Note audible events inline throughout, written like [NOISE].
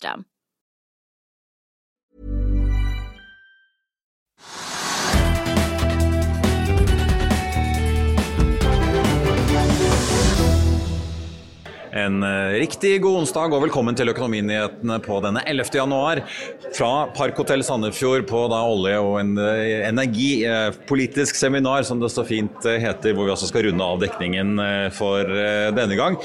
system. En eh, riktig god onsdag og velkommen til Økonominyhetene på denne 11. januar. Fra Parkhotell Sandefjord på da olje- og eh, energipolitisk seminar, som det så fint eh, heter, hvor vi også skal runde av dekningen for denne gang.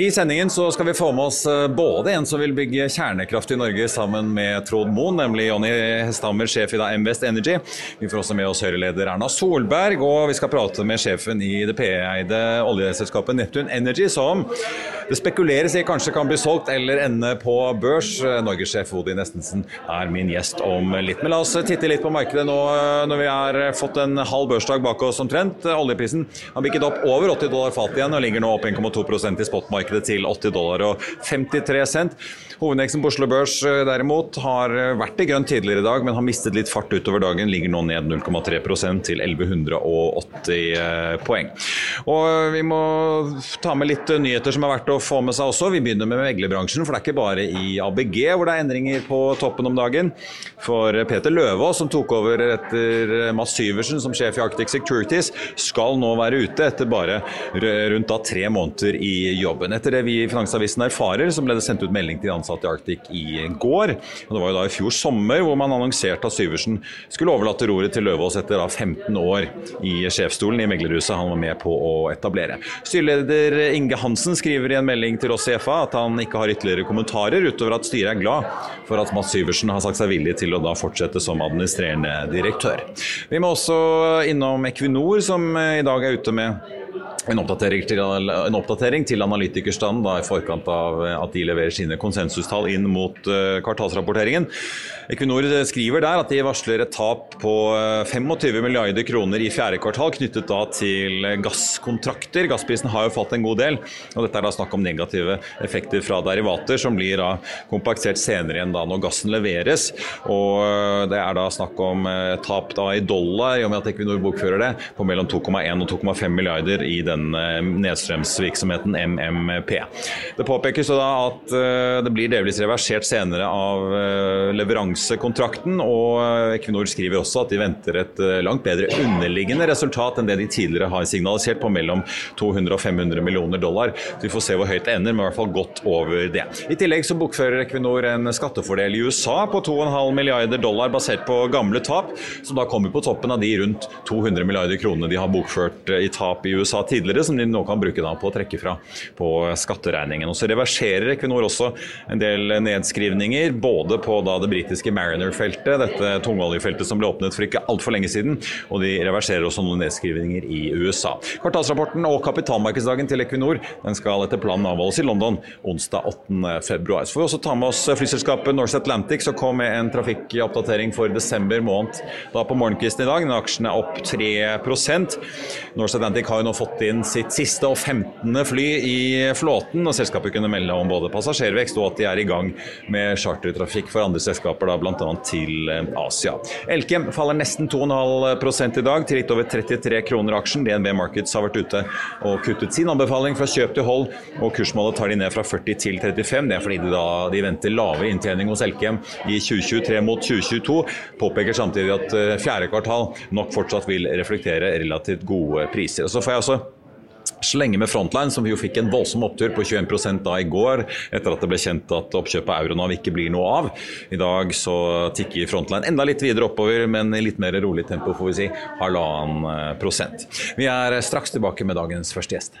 I sendingen så skal vi få med oss både en som vil bygge kjernekraft i Norge sammen med Trond Moen, nemlig Jonny Hesthammer, sjef i da Invest Energy. Vi får også med oss Høyre-leder Erna Solberg, og vi skal prate med sjefen i det PE-eide oljeselskapet Neptune Energy, som det spekuleres i kanskje kan bli solgt eller ende på børs. Norgessjef Odi Nestensen er min gjest om litt. Men la oss titte litt på markedet nå når vi har fått en halv børsdag bak oss omtrent. Oljeprisen har bikket opp over 80 dollar fatet igjen og ligger nå opp 1,2% i spotmarkedet til 80 dollar og 53 cent. Hovedindeksen på Oslo Børs derimot har vært i grønt tidligere i dag, men har mistet litt fart utover dagen. Ligger nå ned 0,3% til 1180 poeng. Og vi må ta med litt nyheter som er verdt å få med seg også. Vi begynner med meglerbransjen, for det er ikke bare i ABG hvor det er endringer på toppen om dagen. For Peter Løvaas, som tok over etter Mads Syversen som sjef i Arctic Securities, skal nå være ute etter bare rundt da tre måneder i jobben. Etter det vi i Finansavisen erfarer, så ble det sendt ut melding til de ansatte i Arctic i går. Og det var jo da i fjor sommer hvor man annonserte at Syversen skulle overlate roret til Løvaas etter da 15 år i sjefsstolen i meglerhuset han var med på å etablere. Styreleder Inge Hansen skriver i en melding til oss i FA at han ikke har ytterligere kommentarer, utover at styret er glad for at Mats Syversen har sagt seg villig til å da fortsette som administrerende direktør. Vi må også innom Equinor, som i dag er ute med en oppdatering, til, en oppdatering til analytikerstanden da, i forkant av at de leverer sine konsensustall inn mot uh, kvartalsrapporteringen. Equinor skriver der at de varsler et tap på 25 milliarder kroner i fjerde kvartal knyttet da til gasskontrakter. Gassprisen har jo falt en god del, og dette er da snakk om negative effekter fra derivater som blir da kompensert senere igjen da når gassen leveres. Og det er da snakk om tap da i dollar, i og med at Equinor bokfører det, på mellom 2,1 og 2,5 milliarder i den nedstrømsvirksomheten MMP. Det påpekes da at det blir delvis reversert senere av leveransekontrakten, og Equinor skriver også at de venter et langt bedre underliggende resultat enn det de tidligere har signalisert, på mellom 200 og 500 millioner dollar. Så Vi får se hvor høyt det ender, men i hvert fall godt over det. I tillegg så bokfører Equinor en skattefordel i USA på 2,5 milliarder dollar basert på gamle tap, som da kommer på toppen av de rundt 200 milliarder kronene de har bokført i tap i USA tidligere, som de nå kan bruke da på å trekke fra på skatteregningen. Og Så reverserer Equinor også en del nedskrivninger, både på da det britiske Mariner-feltet, dette tungoljefeltet som ble åpnet for ikke altfor lenge siden, og de reverserer også noen nedskrivninger i USA. Kvartalsrapporten og kapitalmarkedsdagen til Equinor den skal etter planen avholdes i London onsdag 8.2. Så får vi også ta med oss flyselskapet Norse Atlantic, som kom med en trafikkoppdatering for desember måned da på morgenkvisten i dag. Den aksjen er opp 3% Norse Atlantic har jo nå fått inn sitt siste og 15. fly i flåten, og selskapet kunne melde om både passasjervekst og at de er i gang med chartertrafikk for andre selskaper, bl.a. til Asia. Elkem faller nesten 2,5 i dag, til litt over 33 kroner aksjen. DNB Markets har vært ute og kuttet sin anbefaling fra kjøp til hold, og kursmålet tar de ned fra 40 til 35. Det er fordi de, da, de venter lave inntjening hos Elkem i 2023 mot 2022. Påpeker samtidig at fjerde kvartal nok fortsatt vil reflektere relativt gode priser. Så får jeg også så lenge med Frontline, som vi jo fikk en voldsom opptur på 21 da i går, etter at det ble kjent at oppkjøpet av Euronav ikke blir noe av. I dag så tikker Frontline enda litt videre oppover, men i litt mer rolig tempo, får vi si. Halvannen prosent. Vi er straks tilbake med dagens første gjest.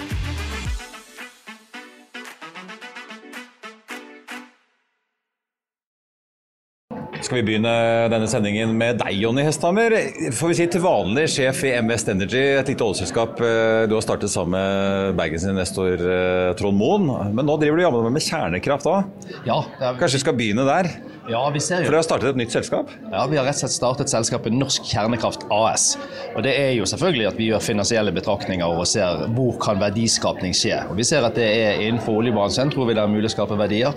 Skal vi begynne denne sendingen med deg, Jonny Hesthammer. Får vi si til vanlig sjef i MS Energy, et lite oljeselskap eh, du har startet sammen med Bergens investor eh, Trond Moen. Men nå driver du jammen med kjernekraft òg. Ja, Kanskje vi skal begynne der? Ja, vi ser jo. For dere har startet et nytt selskap? Ja, vi har rett og slett startet selskapet Norsk Kjernekraft AS. Og Det er jo selvfølgelig at vi gjør finansielle betraktninger og ser hvor kan verdiskapning skje. Og Vi ser at det er innenfor oljebransjen tror vi det er mulig å skape verdier.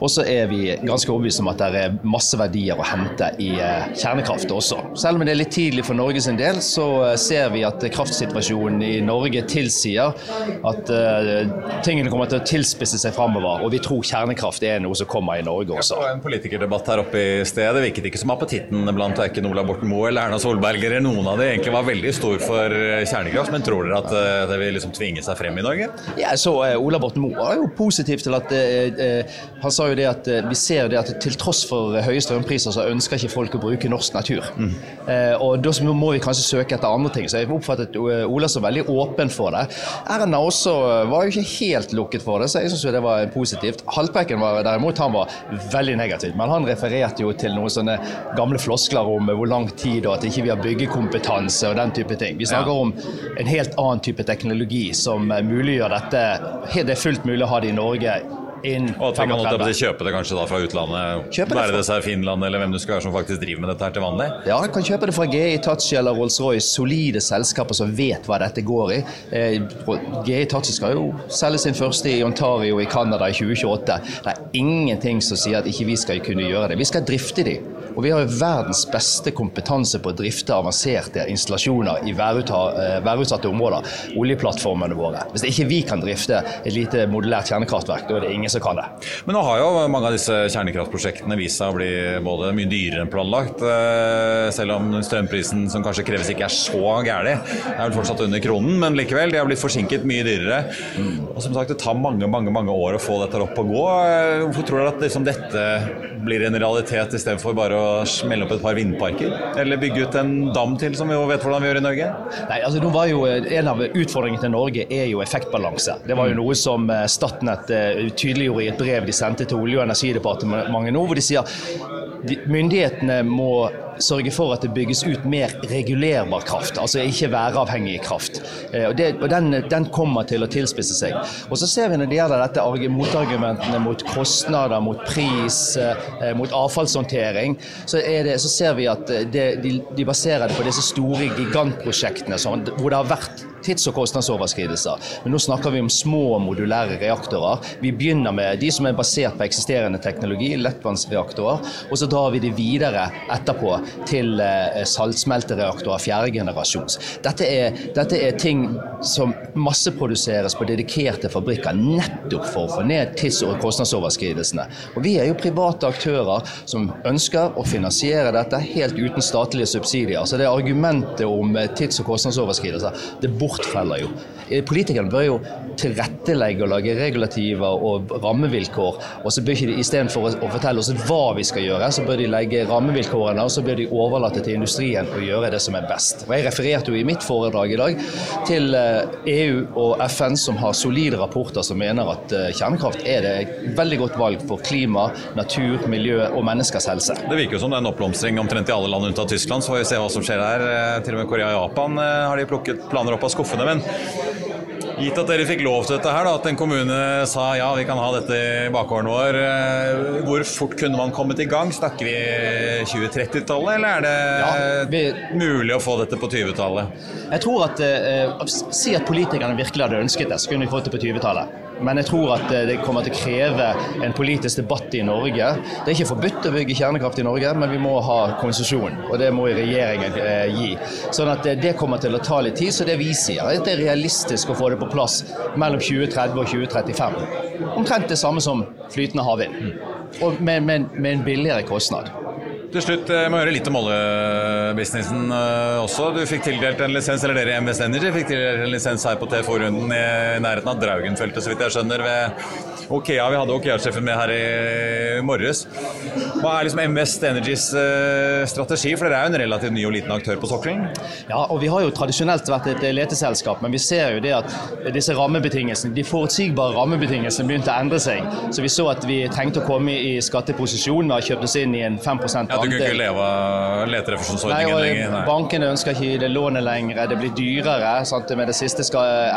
Og så er vi ganske overbevist om at det er masse verdier å hente i eh, kjernekraft også. Selv om det er litt tidlig for Norge sin del, så eh, ser vi at kraftsituasjonen i Norge tilsier at uh, tingene kommer til å tilspisse seg framover. Og vi tror kjernekraft er noe som kommer i Norge også. en politikerdebatt her oppe i sted. Det virket ikke som appetitten blant verken Ola Borten Moe eller Erna Solberg eller noen av de egentlig var veldig stor for kjernekraft. Men tror dere at det vil liksom tvinge seg frem i Norge? Ja, så uh, Ola Borten Moe var jo positiv til at eh, Han sa jo det at vi ser det at til tross for høye strømpriser, så ønsker ikke folk å bruke norsk natur. Mm. og da må vi kanskje søke etter andre ting. Så jeg oppfattet Ola som veldig åpen for det. Erna også var jo ikke helt lukket for det, så jeg syns det var positivt. Haltbrekken var derimot han var veldig negativ. Men han refererte jo til noen sånne gamle floskler om hvor lang tid og at ikke vi har byggekompetanse og den type ting. Vi snakker ja. om en helt annen type teknologi som muliggjør dette. Det er fullt mulig å ha det i Norge inn Og at vi kan kjøpe det kanskje da fra utlandet? Kjøpe Være det, det seg Finland eller hvem du skal være som faktisk driver med dette her til vanlig? Ja, du kan kjøpe det fra GI Tachi eller Rolls-Royce, solide selskaper som vet hva dette går i. Eh, GI Tachi skal jo selge sin første i Ontario i Canada i 2028. Det er ingenting som sier at ikke vi skal kunne gjøre det. Vi skal drifte de. Og vi har jo verdens beste kompetanse på å drifte avanserte installasjoner i eh, værutsatte områder. Oljeplattformene våre. Hvis ikke vi kan drifte et lite modulært kjernekraftverk, da er det ingen som kan det. Men nå har jo mange av disse kjernekraftprosjektene vist seg å bli både mye dyrere enn planlagt. Eh, selv om strømprisen som kanskje kreves ikke er så gæren. Er vel fortsatt under kronen, men likevel. De har blitt forsinket mye dyrere. Og som sagt, det tar mange mange, mange år å få dette opp og gå. Eh, hvorfor tror dere at liksom dette blir en realitet istedenfor bare å smelle opp et par vindparker? Eller bygge ut en dam til, som vi jo vet hvordan vi gjør i Norge? Nei, altså nå var jo eh, En av utfordringene til Norge er jo effektbalanse. Det var jo mm. noe som Statnett eh, tydeliggjorde i et brev de sendte til Olje- og energidepartementet nå, hvor de sier myndighetene må sørge for at det bygges ut mer regulerbar kraft, altså ikke væravhengig kraft. Eh, og, det, og den, den, kommer til å tilspisse seg. Og så ser vi når det gjelder dette motargumentene mot kostnader, mot pris, eh, mot avfallshåndtering, så, det, så ser vi at det, de, de, baserer det på disse store gigantprosjektene som, hvor det har vært tids- og kostnadsoverskridelser. Men nå snakker vi om små modulære reaktorer. Vi begynner med de som er basert på eksisterende teknologi, lettvannsreaktorer, og så drar vi de videre etterpå til eh, saltsmeltereaktorer fjerde generasjons. Dette er, dette er ting som masseproduseres på dedikerte fabrikker nettopp for å få ned tids- og kostnadsoverskridelsene. Og Vi er jo private aktører som ønsker å finansiere dette helt uten statlige subsidier. Så det argumentet om eh, tids- og kostnadsoverskridelser det bortfeller jo. Eh, politikerne bør jo tilrettelegge og lage regulativer og rammevilkår. og så bør ikke de Istedenfor å fortelle oss hva vi skal gjøre, så bør de legge rammevilkårene og så bør de overlate til industrien å gjøre det som er best. Og Jeg refererte jo i mitt foredrag i dag til EU eh, e og FN som har solide rapporter som mener at eh, kjernekraft er det veldig godt valg for klima, natur, miljø og menneskers helse. Det virker jo som det er en oppblomstring omtrent i alle land unntatt Tyskland, så får vi se hva som skjer der. Til og med Korea og Japan har de plukket planer opp av skuffene. men Gitt at dere fikk lov til dette her, da, at en kommune sa ja, vi kan ha dette i bakgården vår. Eh, hvor fort kunne man kommet i gang? Snakker vi 2030-tallet, eller er det ja, vi, mulig å få dette på 20-tallet? Jeg tror at eh, Si at politikerne virkelig hadde ønsket det, så kunne vi fått det på 20-tallet. Men jeg tror at det kommer til å kreve en politisk debatt i Norge. Det er ikke forbudt å bygge kjernekraft i Norge, men vi må ha konsesjon. Og det må regjeringen eh, gi. Sånn at det kommer til å ta litt tid. Så det vi sier, er at det er realistisk å få det på plass mellom 2030 og 2035. Omtrent det samme som flytende havvind. Og med, med, med en billigere kostnad. Til slutt, jeg må høre litt om oljebusinessen også. Du fikk tildelt en lisens, eller dere i MVS Energy fikk tildelt en lisens her på TFO-runden i nærheten av Draugenfeltet, så vidt jeg skjønner. ved Okea, Vi hadde Okea-sjefen med her i morges. Hva er liksom MVS Energys strategi, for dere er jo en relativt ny og liten aktør på sokkelen? Ja, og vi har jo tradisjonelt vært et leteselskap, men vi ser jo det at disse rammebetingelsene, de forutsigbare rammebetingelsene begynte å endre seg. Så vi så at vi trengte å komme i skatteposisjon å kjøpe oss inn i en 5 ja, Du kunne ikke leve av leterefusjonsordningen lenger? Nei. Bankene ønsker ikke det lånet lenger, det blir dyrere. Sant? Med den siste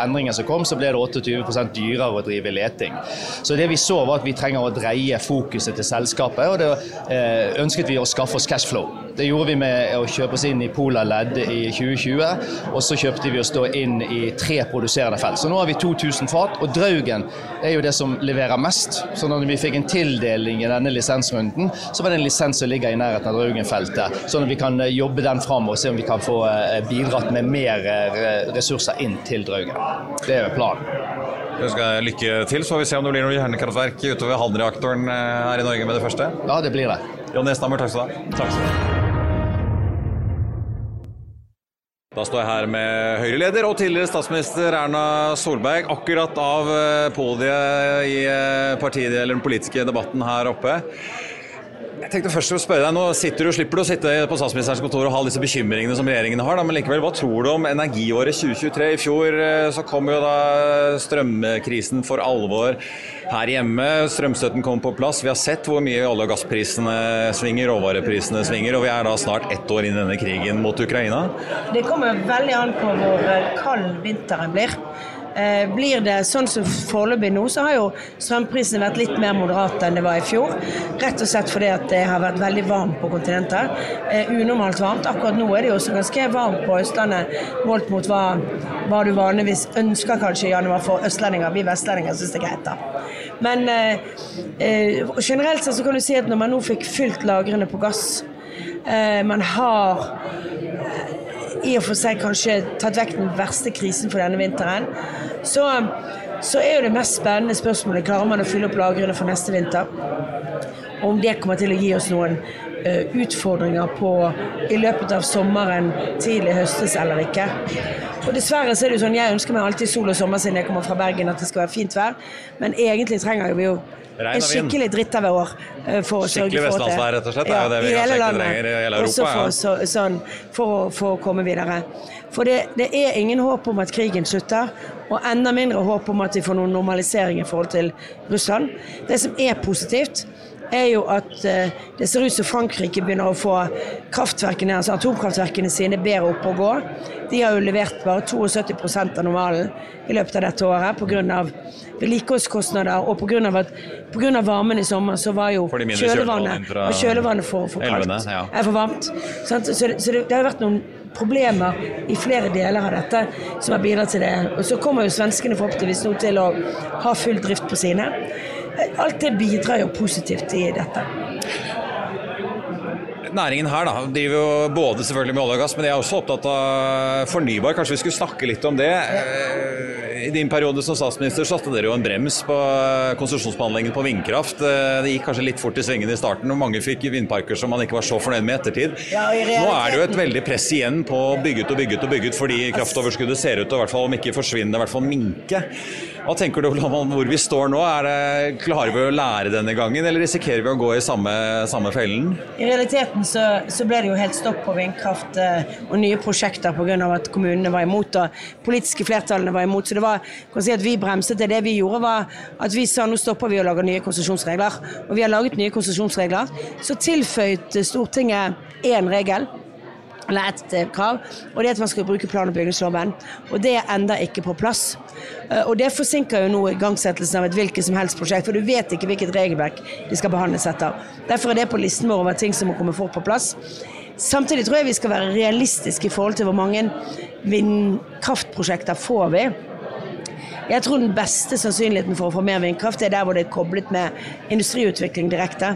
endringen som kom, så ble det 28 dyrere å drive leting. Så det vi så var at vi trenger å dreie fokuset til selskapet, og da eh, ønsket vi å skaffe oss cashflow. Det gjorde vi med å kjøpe oss inn i Pola Ledd i 2020, og så kjøpte vi oss da inn i tre produserende felt. Så nå har vi 2000 fat, og Draugen er jo det som leverer mest. Så når vi fikk en tildeling i denne lisensrunden, så var det en lisens som ligger i nærheten av Draugen-feltet, sånn at vi kan jobbe den fram og se om vi kan få bidratt med mer ressurser inn til Draugen. Det er planen. Vi skal lykke til, så får vi se om det blir noe hjernekraftverk utover halvreaktoren her i Norge med det første. Ja, det blir det. Jon Estammer, takk skal du ha. Takk skal du ha. Da står jeg her med Høyre-leder og tidligere statsminister Erna Solberg, akkurat av podiet i partiet, eller den politiske debatten her oppe. Jeg tenkte først å spørre deg, Nå sitter du, slipper du å sitte på statsministerens kontor og ha disse bekymringene som regjeringen har, da, men likevel, hva tror du om energiåret 2023? I fjor så kom jo da strømkrisen for alvor her hjemme. Strømstøtten kom på plass. Vi har sett hvor mye olje- og gassprisene svinger, råvareprisene svinger, og vi er da snart ett år inn i denne krigen mot Ukraina. Det kommer veldig an på hvor kald vinteren blir. Blir det sånn som foreløpig nå, så har jo strømprisene vært litt mer moderate enn det var i fjor. Rett og slett fordi at det har vært veldig varmt på kontinentet. Unormalt varmt. Akkurat nå er det jo også ganske varmt på Østlandet målt mot hva, hva du vanligvis ønsker kanskje i januar for østlendinger. Vi vestlendinger syns det er greit, da. Men eh, generelt sett så kan du si at når man nå fikk fylt lagrene på gass eh, Man har i og for seg kanskje tatt vekk den verste krisen for denne vinteren, så, så er jo det mest spennende spørsmålet klarer man å fylle opp lagrene for neste vinter. Og om det kommer til å gi oss noen utfordringer på, i løpet av sommeren, tidlig høstes eller ikke. Og Dessverre så er det jo sånn, jeg ønsker meg alltid sol og sommer siden jeg kommer fra Bergen, at det skal være fint vær. Men egentlig trenger vi jo en skikkelig dritt av år. For å skikkelig vestlandsvær, rett og slett? Ja, er jo det vi hele landet. trenger i hele Europa. Også for, så, sånn, for, for, å, komme videre. For det, det, er ingen håp om at krigen slutter, og enda mindre håp om at vi får noen normalisering i forhold til Russland. Det som er positivt, er jo at det ser ut som Frankrike begynner å få kraftverkene, altså atomkraftverkene sine bedre opp og gå. De har jo levert bare 72 av normalen i løpet av dette året pga. vedlikeholdskostnader og pga. at pga. varmen i sommer så var jo kjølevannet, og kjølevannet for, for kaldt. Ja. er for varmt. Så, så, det, så det, det har vært noen problemer i flere deler av dette som har bidratt til det. Og så kommer jo svenskene forhåpentligvis nå til å ha full drift på sine. Alt det bidrar jo positivt i dette. Næringen her da, driver jo både selvfølgelig med olje og gass, men de er også opptatt av fornybar. Kanskje vi skulle snakke litt om det. I din periode som statsminister satte dere jo en brems på konsesjonsbehandlingen på vindkraft. Det gikk kanskje litt fort i svingene i starten, og mange fikk vindparker som man ikke var så fornøyd med i ettertid. Ja, i Nå er det jo et veldig press igjen på å bygge ut og bygge ut og bygge ut, fordi kraftoverskuddet ser ut til i hvert fall om ikke forsvinne, i hvert fall minke. Hva tenker du om hvor vi står nå? Det, klarer vi å lære denne gangen, eller risikerer vi å gå i samme, samme fellen? I realiteten så, så, ble det jo helt stopp på vindkraft og nye prosjekter pga. at kommunene var imot og politiske flertallene var imot. Så det var, kan si at vi bremset det. Det vi gjorde var at vi sa nå stopper vi å lage nye konsesjonsregler. Og vi har laget nye konsesjonsregler. Så tilføyde Stortinget én regel eller ett krav, og det er at man skal bruke plan- og bygningsloven. Og det er enda ikke på plass. Og det forsinker jo nå igangsettelsen av et hvilket som helst prosjekt, for du vet ikke hvilket regelverk de skal behandles etter. Derfor er det på listen vår over ting som må komme fort på plass. Samtidig tror jeg vi skal være realistiske i forhold til hvor mange vindkraftprosjekter får vi. Jeg tror den beste sannsynligheten for å få mer vindkraft er der hvor det er koblet med industriutvikling direkte.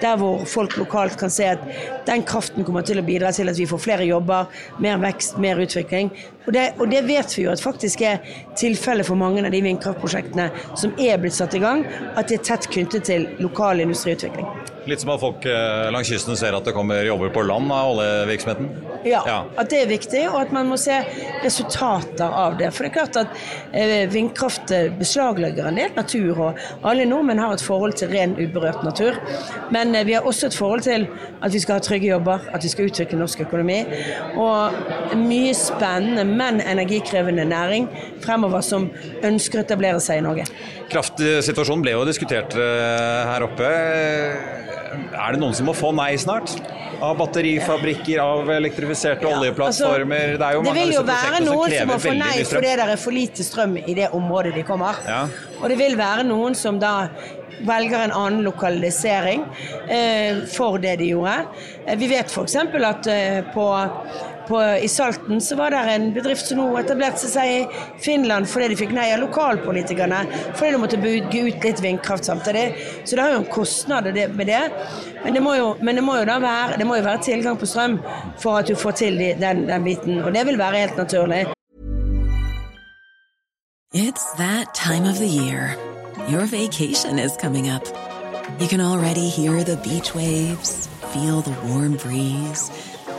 Der hvor folk lokalt kan se at den kraften kommer til å bidra til at vi får flere jobber, mer vekst, mer utvikling. Og det, og det vet vi jo at faktisk er tilfellet for mange av de vindkraftprosjektene som er blitt satt i gang, at de er tett knyttet til lokal industriutvikling. Litt som at folk eh, langs kysten ser at det kommer jobber på land av oljevirksomheten? Ja, ja, at det er viktig, og at man må se resultater av det. For det er klart at eh, vindkraft beslaglegger en del natur, og alle nordmenn har et forhold til ren, uberørt natur. Men eh, vi har også et forhold til at vi skal ha trygge jobber, at vi skal utvikle norsk økonomi. Og mye spennende, men energikrevende næring fremover som ønsker å etablere seg i Norge. Kraftsituasjonen ble jo diskutert her oppe. Er det noen som må få nei snart? Av batterifabrikker, av elektrifiserte ja, oljeplattformer? Altså, det, jo det vil jo være noen som må få nei fordi det er for lite strøm i det området de kommer. Ja. Og det vil være noen som da velger en annen lokalisering eh, for det de gjorde. Eh, vi vet f.eks. at eh, på på, I Salten så var det en bedrift som nå etablerte seg i Finland fordi de fikk nei av lokalpolitikerne. Fordi de måtte bygge ut litt vindkraft samtidig. Så det har jo en kostnad med det. Men det må jo, det må jo da være, jo være tilgang på strøm for at du får til den, den biten. Og det vil være helt naturlig. It's that time of the year. Your vacation is coming up. You can already hear the beach waves, feel the warm breeze,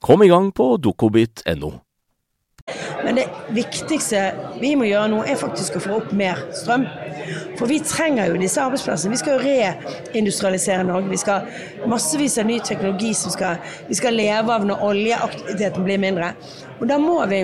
Kom i gang på dokobit.no. Men det viktigste vi må gjøre nå, er faktisk å få opp mer strøm. For vi trenger jo disse arbeidsplassene. Vi skal jo reindustrialisere Norge. Vi skal massevis av ny teknologi som skal, vi skal leve av når oljeaktiviteten blir mindre. Og da må vi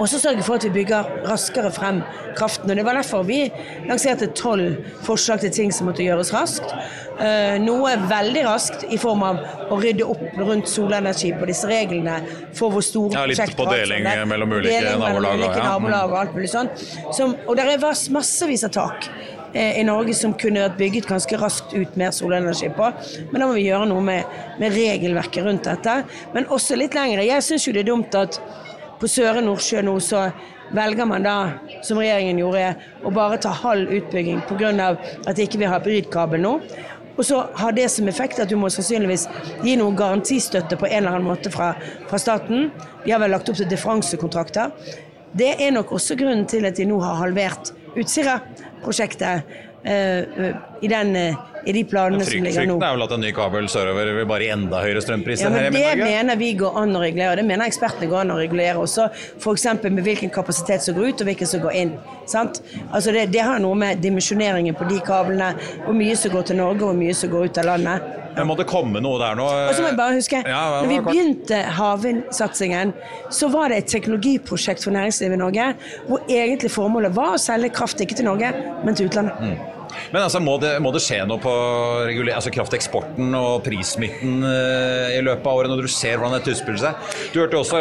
også sørge for at vi bygger raskere frem kraften. Og Det var derfor vi lanserte tolv forslag til ting som måtte gjøres raskt. Uh, noe veldig raskt i form av å rydde opp rundt solenergi på disse reglene for hvor store ja, litt på deling sånn. mellom ulike nabolag. Ja. nabolag og alt mulig sånt. Som, og det er massevis av tak eh, i Norge som kunne vært bygget ganske raskt ut mer solenergi på. Men da må vi gjøre noe med, med regelverket rundt dette. Men også litt lengre. Jeg syns jo det er dumt at på Søre Nordsjø nå så velger man da, som regjeringen gjorde, å bare ta halv utbygging pga. at vi ikke har ha hybridkabel nå. Og så har det som effekt at du må sannsynligvis gi noe garantistøtte på en eller annen måte fra, fra staten. De har vel lagt opp til differansekontrakter. Det er nok også grunnen til at de nå har halvert Utsira-prosjektet eh, i den uh, i de planene som ligger nå. Frykten er vel at en ny kabel sørover vil bare gi enda høyere strømpriser ja, men her Det mener vi går an å regulere. og Det mener ekspertene går an å regulere også. F.eks. med hvilken kapasitet som går ut og hvilken som går inn. Altså det, det, har noe med dimensjoneringen på de kablene, hvor mye som går til Norge og hvor mye som går ut av landet. Men må det komme noe der nå? Og så må jeg bare huske, ja, når vi begynte havvindsatsingen, så var det et teknologiprosjekt for næringslivet i Norge, hvor egentlig formålet var å selge kraft ikke til Norge, men til utlandet. Mm. Men altså, må, det, må det skje noe på altså, krafteksporten og prissmitten uh, i løpet av året, når du ser hvordan dette utspiller seg? Du hørte også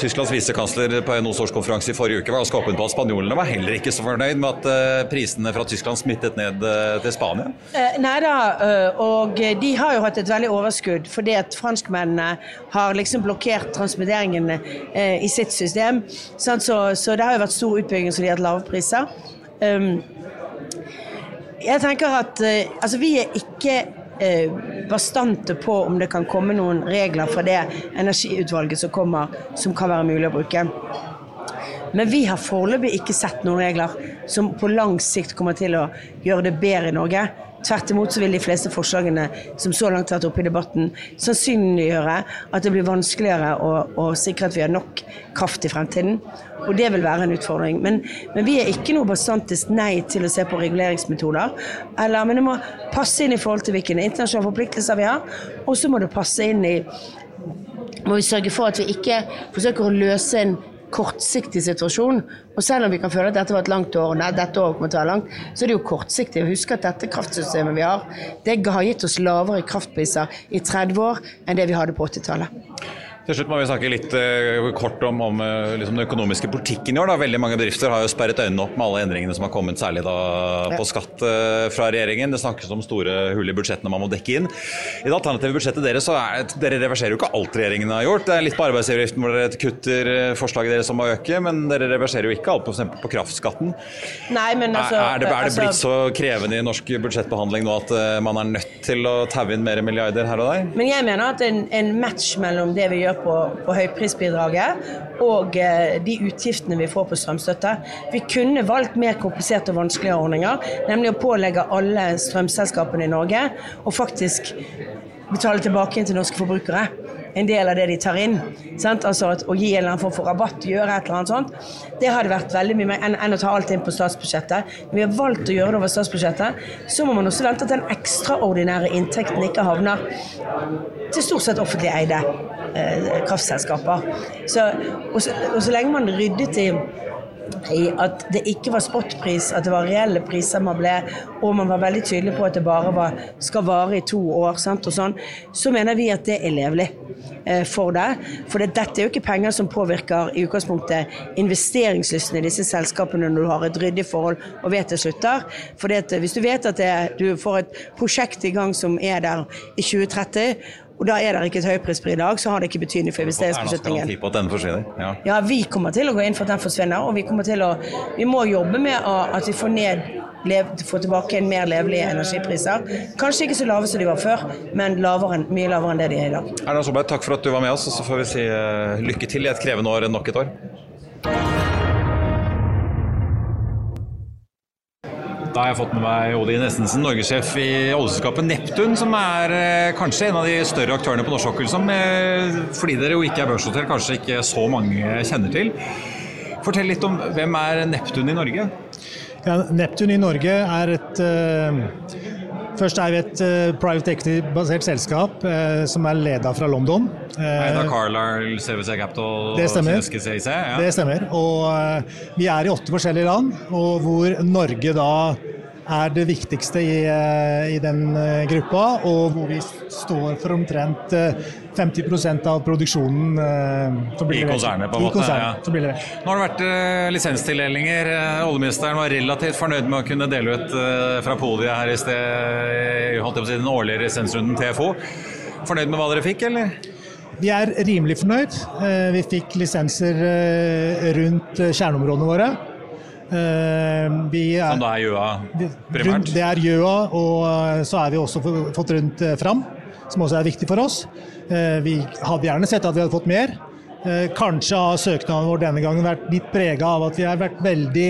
Tysklands visekansler på NOs årskonferanse i forrige uke var ganske åpen på at spanjolene var heller ikke så fornøyd med at uh, prisene fra Tyskland smittet ned til Spania? nei da, og de har jo hatt et veldig overskudd fordi at franskmennene har liksom blokkert transmitteringen i sitt system. Så, så, det har jo vært stor utbygging, så de har hatt lave priser. Um, jeg tenker at uh, altså vi er ikke uh, bastante på om det kan komme noen regler fra det energiutvalget som kommer, som kan være mulig å bruke. Men vi har foreløpig ikke sett noen regler som på lang sikt kommer til å gjøre det bedre i Norge. Tvert imot så vil de fleste forslagene som så langt har vært oppe i debatten, sannsynliggjøre at det blir vanskeligere å, å, sikre at vi har nok kraft i fremtiden. Og det vil være en utfordring. Men, men vi er ikke noe bastantisk nei til å se på reguleringsmetoder. Eller, men det må passe inn i forhold til hvilke internasjonale forpliktelser vi har, og så må det passe inn i må vi sørge for at vi ikke forsøker å løse en kortsiktig situasjon. Og selv om vi kan føle at dette var et langt år, og dette året kommer til å være langt, så er det jo kortsiktig. Husk at dette kraftsystemet vi har, det har gitt oss lavere kraftpriser i 30 år enn det vi hadde på 80-tallet. Til slutt må vi snakke litt uh, kort om, om uh, liksom den økonomiske politikken i år. Da. Veldig mange bedrifter har jo sperret øynene opp med alle endringene som har kommet, særlig da på skatt uh, fra regjeringen. Det snakkes om store hull i budsjettene man må dekke inn. I det alternative budsjettet deres så er, dere reverserer jo ikke alt regjeringen har gjort. Det er litt på arbeidsgiveravgiften hvor dere kutter forslaget deres om å øke, men dere reverserer jo ikke alt f.eks. på kraftskatten. Nei, men altså, er, er, det, er det altså, blitt så krevende i norsk budsjettbehandling nå at man er nødt til å taue inn mer milliarder her og der? Men jeg mener at en, en match mellom det vi gjør på, på høyprisbidraget og eh, de utgiftene vi får på strømstøtte. Vi kunne valgt mer kompliserte og vanskeligere ordninger, nemlig å pålegge alle strømselskapene i Norge å faktisk betale tilbake til norske forbrukere en del av det de tar inn. Sant? Altså at, Å gi en eller annen form for rabatt, gjøre et eller annet sånt. Det hadde vært veldig mye mer enn, enn å ta alt inn på statsbudsjettet. Vi har valgt å gjøre det over statsbudsjettet, så må man også vente at den ekstraordinære inntekten ikke havner til stort sett offentlig eide eh, kraftselskaper. Så, og, så, og så lenge man ryddet i i at det ikke var spotpris, at det var reelle priser man ble, og man var veldig tydelig på at det bare var, skal vare i to år, sant, sånn, så mener vi at det er levelig eh, for det. For det, dette er jo ikke penger som påvirker i utgangspunktet investeringslysten i disse selskapene når du har et ryddig forhold og vet det slutter. For hvis du vet at det, du får et prosjekt i gang som er der i 2030, og da er det ikke et høyprispris i dag, så har det ikke betydning for investeringsbeslutningen. På at den forsvinner. Ja. ja, vi kommer til å gå inn for at den forsvinner, og vi kommer til å Vi må jobbe med at vi får ned få tilbake en mer levelige energipriser. Kanskje ikke så lave som de var før, men lavere, mye lavere enn det de er i dag. Erna Solberg, takk for at du var med oss, og så får vi si uh, lykke til i et krevende år nok et år. Da har jeg fått med meg Odin Estensen, norgessjef i oljeselskapet Neptun, som er eh, kanskje en av de større aktørene på norsk sokkel, som eh, fordi dere jo ikke er børshotell, kanskje ikke så mange kjenner til. Fortell litt om hvem er Neptun i Norge? Ja, Neptun i Norge er et uh, Først er vi et uh, private equity-basert selskap uh, som er leda fra London. Eida Carlisle, CWC Capital det stemmer. CIC, ja. Det stemmer. Og vi er i åtte forskjellige land, og hvor Norge da er det viktigste i, eh, i, den eh, gruppa, og hvor vi står for omtrent 50 eh, av produksjonen I konsernet, på en måte. Ja. Nå har det vært lisenstildelinger. Oljeministeren var relativt fornøyd med å kunne dele ut fra podiet her i sted holdt jeg på å si, den årlige lisensrunden TFO. Fornøyd med hva dere fikk, eller? Vi er rimelig fornøyd. Vi fikk lisenser rundt kjerneområdene våre. Eh, er, Som da er Gjøa primært? Det er Gjøa, og eh, så er vi også fått rundt eh, Fram, som også er viktig for oss. Vi hadde gjerne sett at vi hadde fått mer. Kanskje har søknaden vår denne gangen vært litt prega av at vi har vært veldig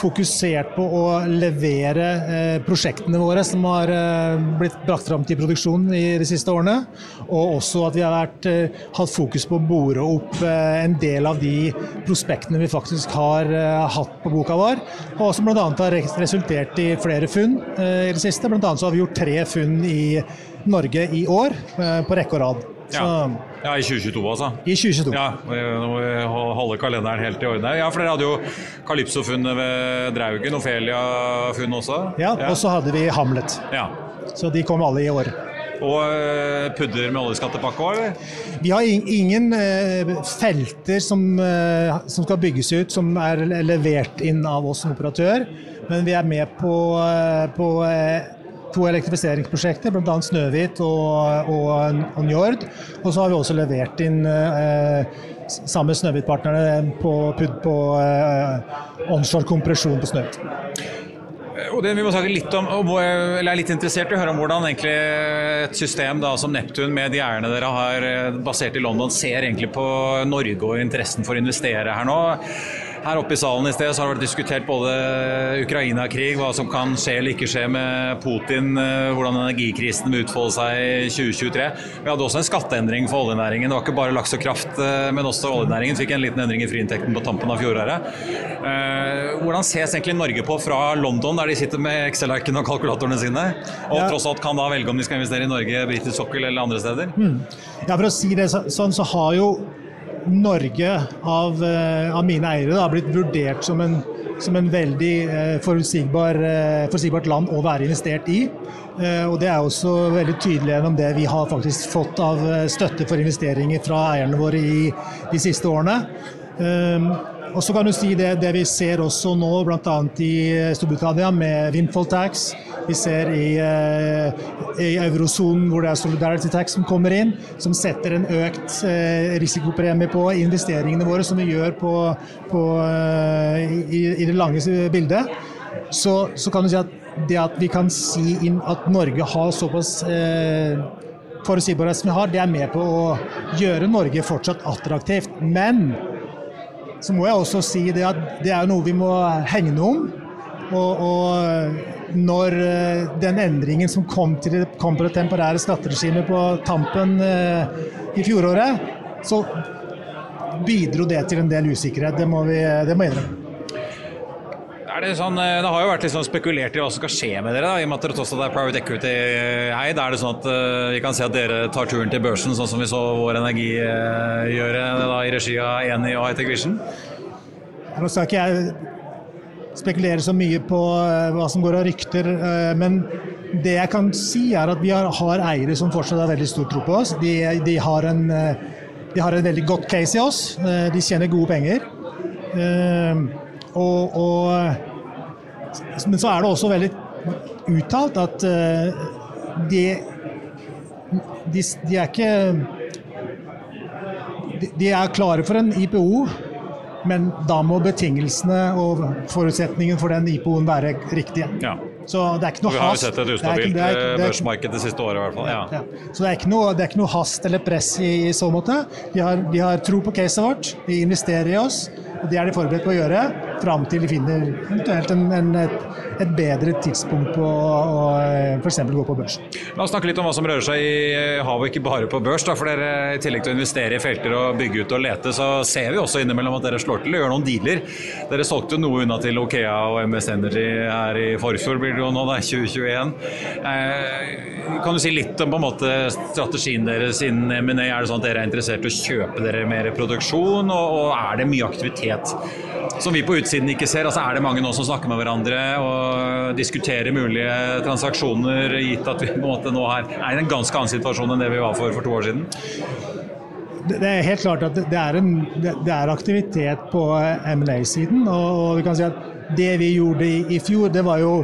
fokusert på å levere eh, prosjektene våre som har eh, blitt brakt fram til produksjon i de siste årene. Og også at vi har vært, eh, hatt fokus på å bore opp en del av de prospektene vi faktisk har hatt på boka vår. Og som bl.a. har resultert i flere funn i det siste. Blant annet så har vi gjort tre funn i Norge i år på rekke og rad. Så, ja. Ja, I 2022, altså? I 2022. Ja, Nå må vi holde kalenderen helt i orden. Ja, for dere hadde jo Calypso-funnet ved Draugen, Ofelia-funn også? Ja, og så hadde vi Hamlet. Ja. Så de kom alle i år. Og eh, pudder med oljeskattepakke òg, eller? Vi har ingen eh, felter som, eh, som, skal bygges ut som er levert inn av oss som operatør, men vi er med på, på to elektrifiseringsprosjekter, bl.a. Snøhvit og, og, og Njord. Og så har vi også levert inn sammen med Snøhvit-partnerne på, på onshore kompresjon på Snøhvit. Og det vi må snakke litt om, eller er litt interessert i å høre om hvordan egentlig et system da, som Neptun med de eierne dere har basert i London, ser egentlig på Norge og interessen for å investere her nå. Her oppe i salen i sted så har det vært diskutert både Ukraina-krig, hva som kan skje eller ikke skje med Putin, eh, hvordan energikrisen vil utfolde seg i 2023. Vi hadde også en skatteendring for oljenæringen. Det var ikke bare laks og kraft, eh, men også oljenæringen fikk en liten endring i friinntekten på tampen av fjoråret. Eh, hvordan ses egentlig Norge på fra London, der de sitter med Excel-arkene og kalkulatorene sine, og ja. tross alt kan da velge om de skal investere i Norge, britisk sokkel eller andre steder? Hmm. Ja, for å si det sånn, så har jo Norge av, eh, av mine eiere da, blitt vurdert som en, som en veldig eh, forutsigbar, eh, forutsigbart land å være investert i. Og Det er også veldig tydelig gjennom det vi har faktisk fått av støtte for investeringer fra eierne våre i de siste årene. Og så kan du si det, det vi ser også nå, bl.a. i Storbritannia med windfall tax. Vi ser i, eh, i eurosonen hvor det er solidarity tax som kommer inn, som setter en økt eh, risikopremie på investeringene våre, som vi gjør på, på, eh, i, i, det lange bildet. Så, så, kan du si at det at vi kan si inn at Norge har såpass eh, forutsigbarhet som vi har, det er med på å gjøre Norge fortsatt attraktivt. Men så må jeg også si det at det er noe vi må hegne om. Og, og når eh, den endringen som kom til, kom på det temporære skatteregimet på tampen eh, i fjoråret, så bidro det til en del usikkerhet. Det må vi det innrømme. Det, sånn, eh, det, har jo vært litt sånn spekulert i hva som skal skje med dere, da, i og med at dere også er private equity-eid. Er det sånn at uh, vi kan se at dere tar turen til børsen, sånn som vi så Vår Energi uh, gjøre da, i regi av Eni og Hightech Vision? Nå skal ikke jeg spekulere så mye på hva som går av rykter, men det jeg kan si er at vi har, har, eiere som fortsatt har veldig stor tro på oss. De, de, har en, de har en veldig godt case i oss. De tjener gode penger. Og, og men så er det også veldig uttalt at uh, de, de, de, er ikke de, de er klare for en IPO, men da må betingelsene og forutsetningen for den IPO-en være riktige. Ja. Så det er ikke noe hast. Vi har jo sett et ustabilt eh, børsmarked det siste året i hvert fall. Ja. Ja. Så det er, noe, det er, ikke noe, hast eller press i, i så måte. De har, de har tro på caset vårt, de investerer i oss. Og Det er de forberedt på å gjøre, fram til de finner eventuelt en, en, et, et, bedre tidspunkt på å f.eks. gå på børs. La oss snakke litt om hva som rører seg i havet, ikke bare på børs. Da, for dere, I tillegg til å investere i felter og bygge ut og lete, så ser vi også innimellom at dere slår til og gjør noen dealer. Dere solgte jo noe unna til Okea og MS Energy her i forfjor, blir det jo nå, da, 2021. Eh, kan du si litt om på en måte strategien deres innen M&A? Er det sånn at dere er interessert i å kjøpe dere mer produksjon, og, og er det mye aktivitet som vi på utsiden ikke ser. Altså Er det mange nå som snakker med hverandre og diskuterer mulige transaksjoner, gitt at vi på en måte nå er i en ganske annen situasjon enn det vi var for for to år siden? Det er helt klart at det er, en, det er aktivitet på M&A-siden. Og vi kan si at det vi gjorde i fjor, det var jo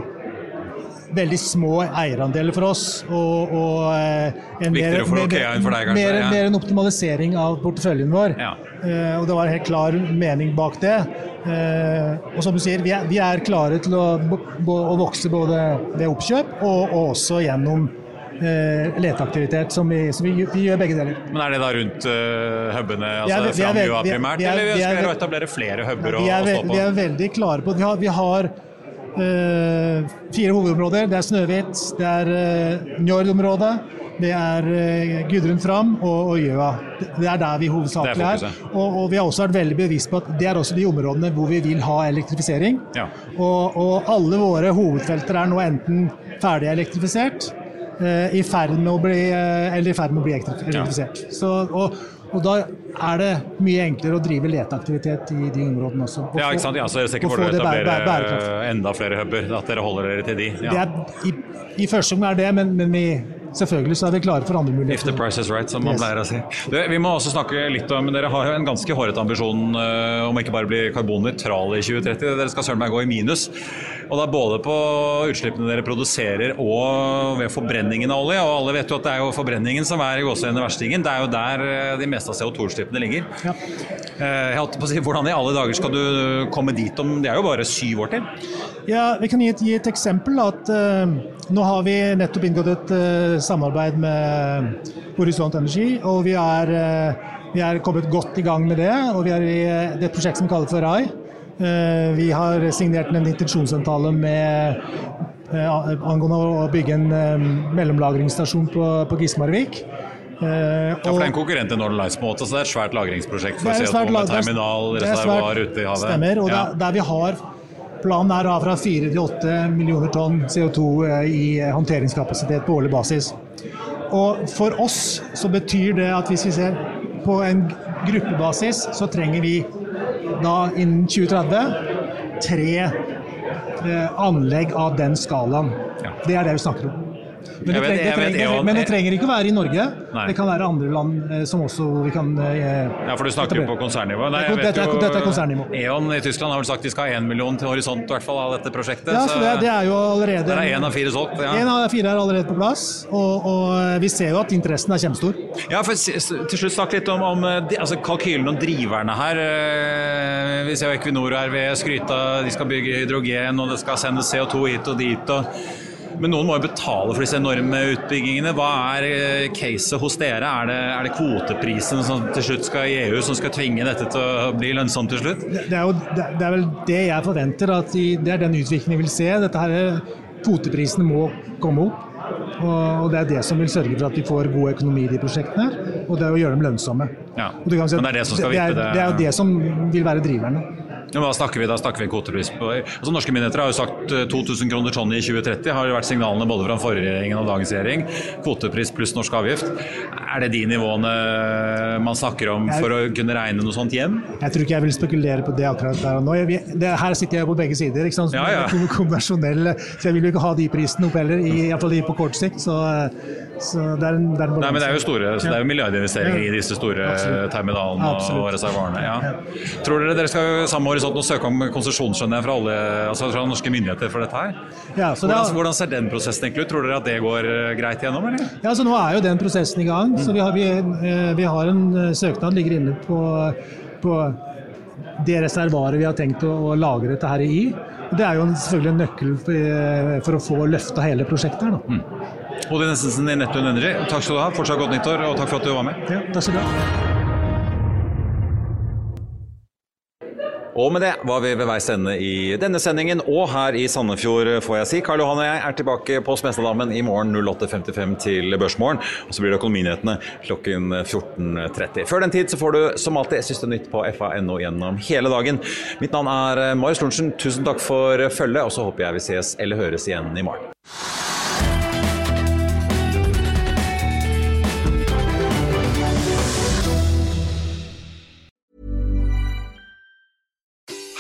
veldig små eierandeler for oss. Og, og eh, en mer, mer, deg, mer, mer, en optimalisering av porteføljen vår. Ja. Uh, og det var en helt klar mening bak det. Uh, og som du sier, vi er, vi er klare til å, å, vokse både ved oppkjøp og, og også gjennom uh, leteaktivitet, som, vi, som vi, vi, gjør begge deler. Men er det da rundt uh, hubene, altså Framjua primært, eller ønsker dere etablere flere huber å stå på? Vi er veldig klare på det. Vi har, vi har fire hovedområder. Det er Snøhvit, det er uh, Njord-området, det er uh, Gudrun Fram og, Gjøa. Det er der vi hovedsakelig er. Og, og, vi har også vært veldig bevisst på at det er også de områdene hvor vi vil ha elektrifisering. Ja. Og, og, alle våre hovedfelter er nå enten ferdig elektrifisert, eh, i ferd med å bli, eh, eller i ferd med å bli elektrifisert. Så, og, og da er det mye enklere å drive leteaktivitet i de områdene også. Ja, ikke sant? Ja, så dere ser ikke og for dere å etablere enda flere huber? At dere holder dere til de? Det Ja. er, i, I første omgang er det, men, men vi, selvfølgelig så er vi klare for andre muligheter. If the price is right, som man Yes. pleier å si. Du, vi må også snakke litt om Dere har jo en ganske hårete ambisjon uh, om ikke bare å bli karbonnøytrale i 2030. Dere skal søren meg gå i minus. Og det er både på utslippene dere produserer og ved forbrenningen av olje. Og alle vet jo at det er jo forbrenningen som er i gåseøynene verstingen. Det er jo der eh, de meste av CO2-utslippene ligger. Ja. Eh, Jeg holdt på å si, Hvordan i alle dager skal du komme dit om Det er jo bare syv år til? Ja, Vi kan gi et, gi et eksempel. at uh, Nå har vi nettopp inngått et eh, samarbeid med Horisont Energi. og vi er, eh, vi er kommet godt i gang med det. og Vi er i eh, det prosjektet som vi kaller for RAI. Eh, vi har signert en intensjonsavtale med angående å bygge en mellomlagringsstasjon på, på Gismarvik. Ja, for det er en konkurrent til Northern Lights på en måte, så det er et svært lagringsprosjekt for Det er CO2 med er- terminal, det er reservoar svært- ute i havet. Stemmer. Og Ja. der, der vi har Planen er da fra 4 til 8 millioner tonn CO2 eh, i eh, håndteringskapasitet på årlig basis. Og for oss så betyr det at hvis vi ser på en gruppebasis, så trenger vi da innen 2030 tre eh, anlegg av den skalaen. Det er det vi snakker om. Men det, trenger, det, trenger, E.ON men det trenger ikke å være i Norge. Nei. Det kan være andre land eh, som også vi kan eh, Ja, for du snakker jo på konsernnivå. Nei, vet Dette er- dette er konsernnivå. E.ON i Tyskland har vel sagt de skal ha én million til horisont i hvert fall av dette prosjektet. Ja, så det, det er jo allerede der er én av fire solgt. Ja. En av fire er allerede på plass, og, og vi ser jo at interessen er kjempestor. Ja, for Til slutt snakk litt om, om eh, altså kalkylen og driverne her. Eh, Vi ser jo Equinor og RV skryte de skal bygge hydrogen og det skal sendes CO2 hit og dit. Og, men noen må jo betale for disse enorme utbyggingene. Hva er eh, caset hos dere? Er det, er det kvoteprisen som til slutt skal i EU som skal tvinge dette til å bli lønnsomt til slutt? Det, er, jo, det, er vel det jeg forventer, at de, det er den utviklingen vi vil se. Dette her, Kvoteprisene må komme opp. Og, det er det som vil sørge for at vi får god økonomi i de prosjektene. Og det er å gjøre dem lønnsomme. Ja, si at men det er det som skal det, er, det er jo det som vil være driverne. Men hva snakker vi da? Snakker vi kvotepris på altså, Norske myndigheter har jo sagt eh, 2000 kroner tonnet i 2030. Har jo vært signalene både fra den forrige regjeringen og dagens regjering. Kvotepris pluss norsk avgift. Er det de nivåene man snakker om for å kunne regne noe sånt hjem? Jeg tror ikke jeg vil spekulere på det akkurat der og nå. Det, her sitter jeg på begge sider. ikke sant? Som Ja, ja. [LAUGHS] så jeg vil jo ikke ha de prisene opp heller, i, i hvert fall på kort sikt. Så, så det er en, det er Nei, men det er jo store, så det er jo milliardinvesteringer Ja. i disse store Absolutt. terminalene og Absolutt. reservoarene. Ja. Tror dere dere skal samme horisont og søke om konsesjon fra, alle, altså fra norske myndigheter for dette her? Ja, så det Hvordan, er, hvordan ser den prosessen egentlig ut? Tror dere at det går eh, greit gjennom, eller? ja, så nå er jo den prosessen i gang. Så vi har, vi, eh, vi har en eh, søknad ligger inne på, på det reservoaret vi har tenkt å, å lagre dette her i. Og Det er jo selvfølgelig en nøkkel for, eh, for å få løfta hele prosjektet her. Da. Odin Essensen i Neptune Energy, takk skal du ha. Fortsatt godt nyttår, og takk for at du var med. Ja, takk skal du ha. Og med det var vi ved veis ende i denne sendingen, og her i Sandefjord, får jeg si. Karl Johan og jeg er tilbake på Smestadammen i morgen 08.55 til Børsmorgen. Og så blir det Økonominyhetene klokken 14.30. Før den tid så får du som alltid siste nytt på fa.no gjennom hele dagen. Mitt navn er Marius Lorentzen. Tusen takk for følget, og så håper jeg vi ses eller høres igjen i morgen.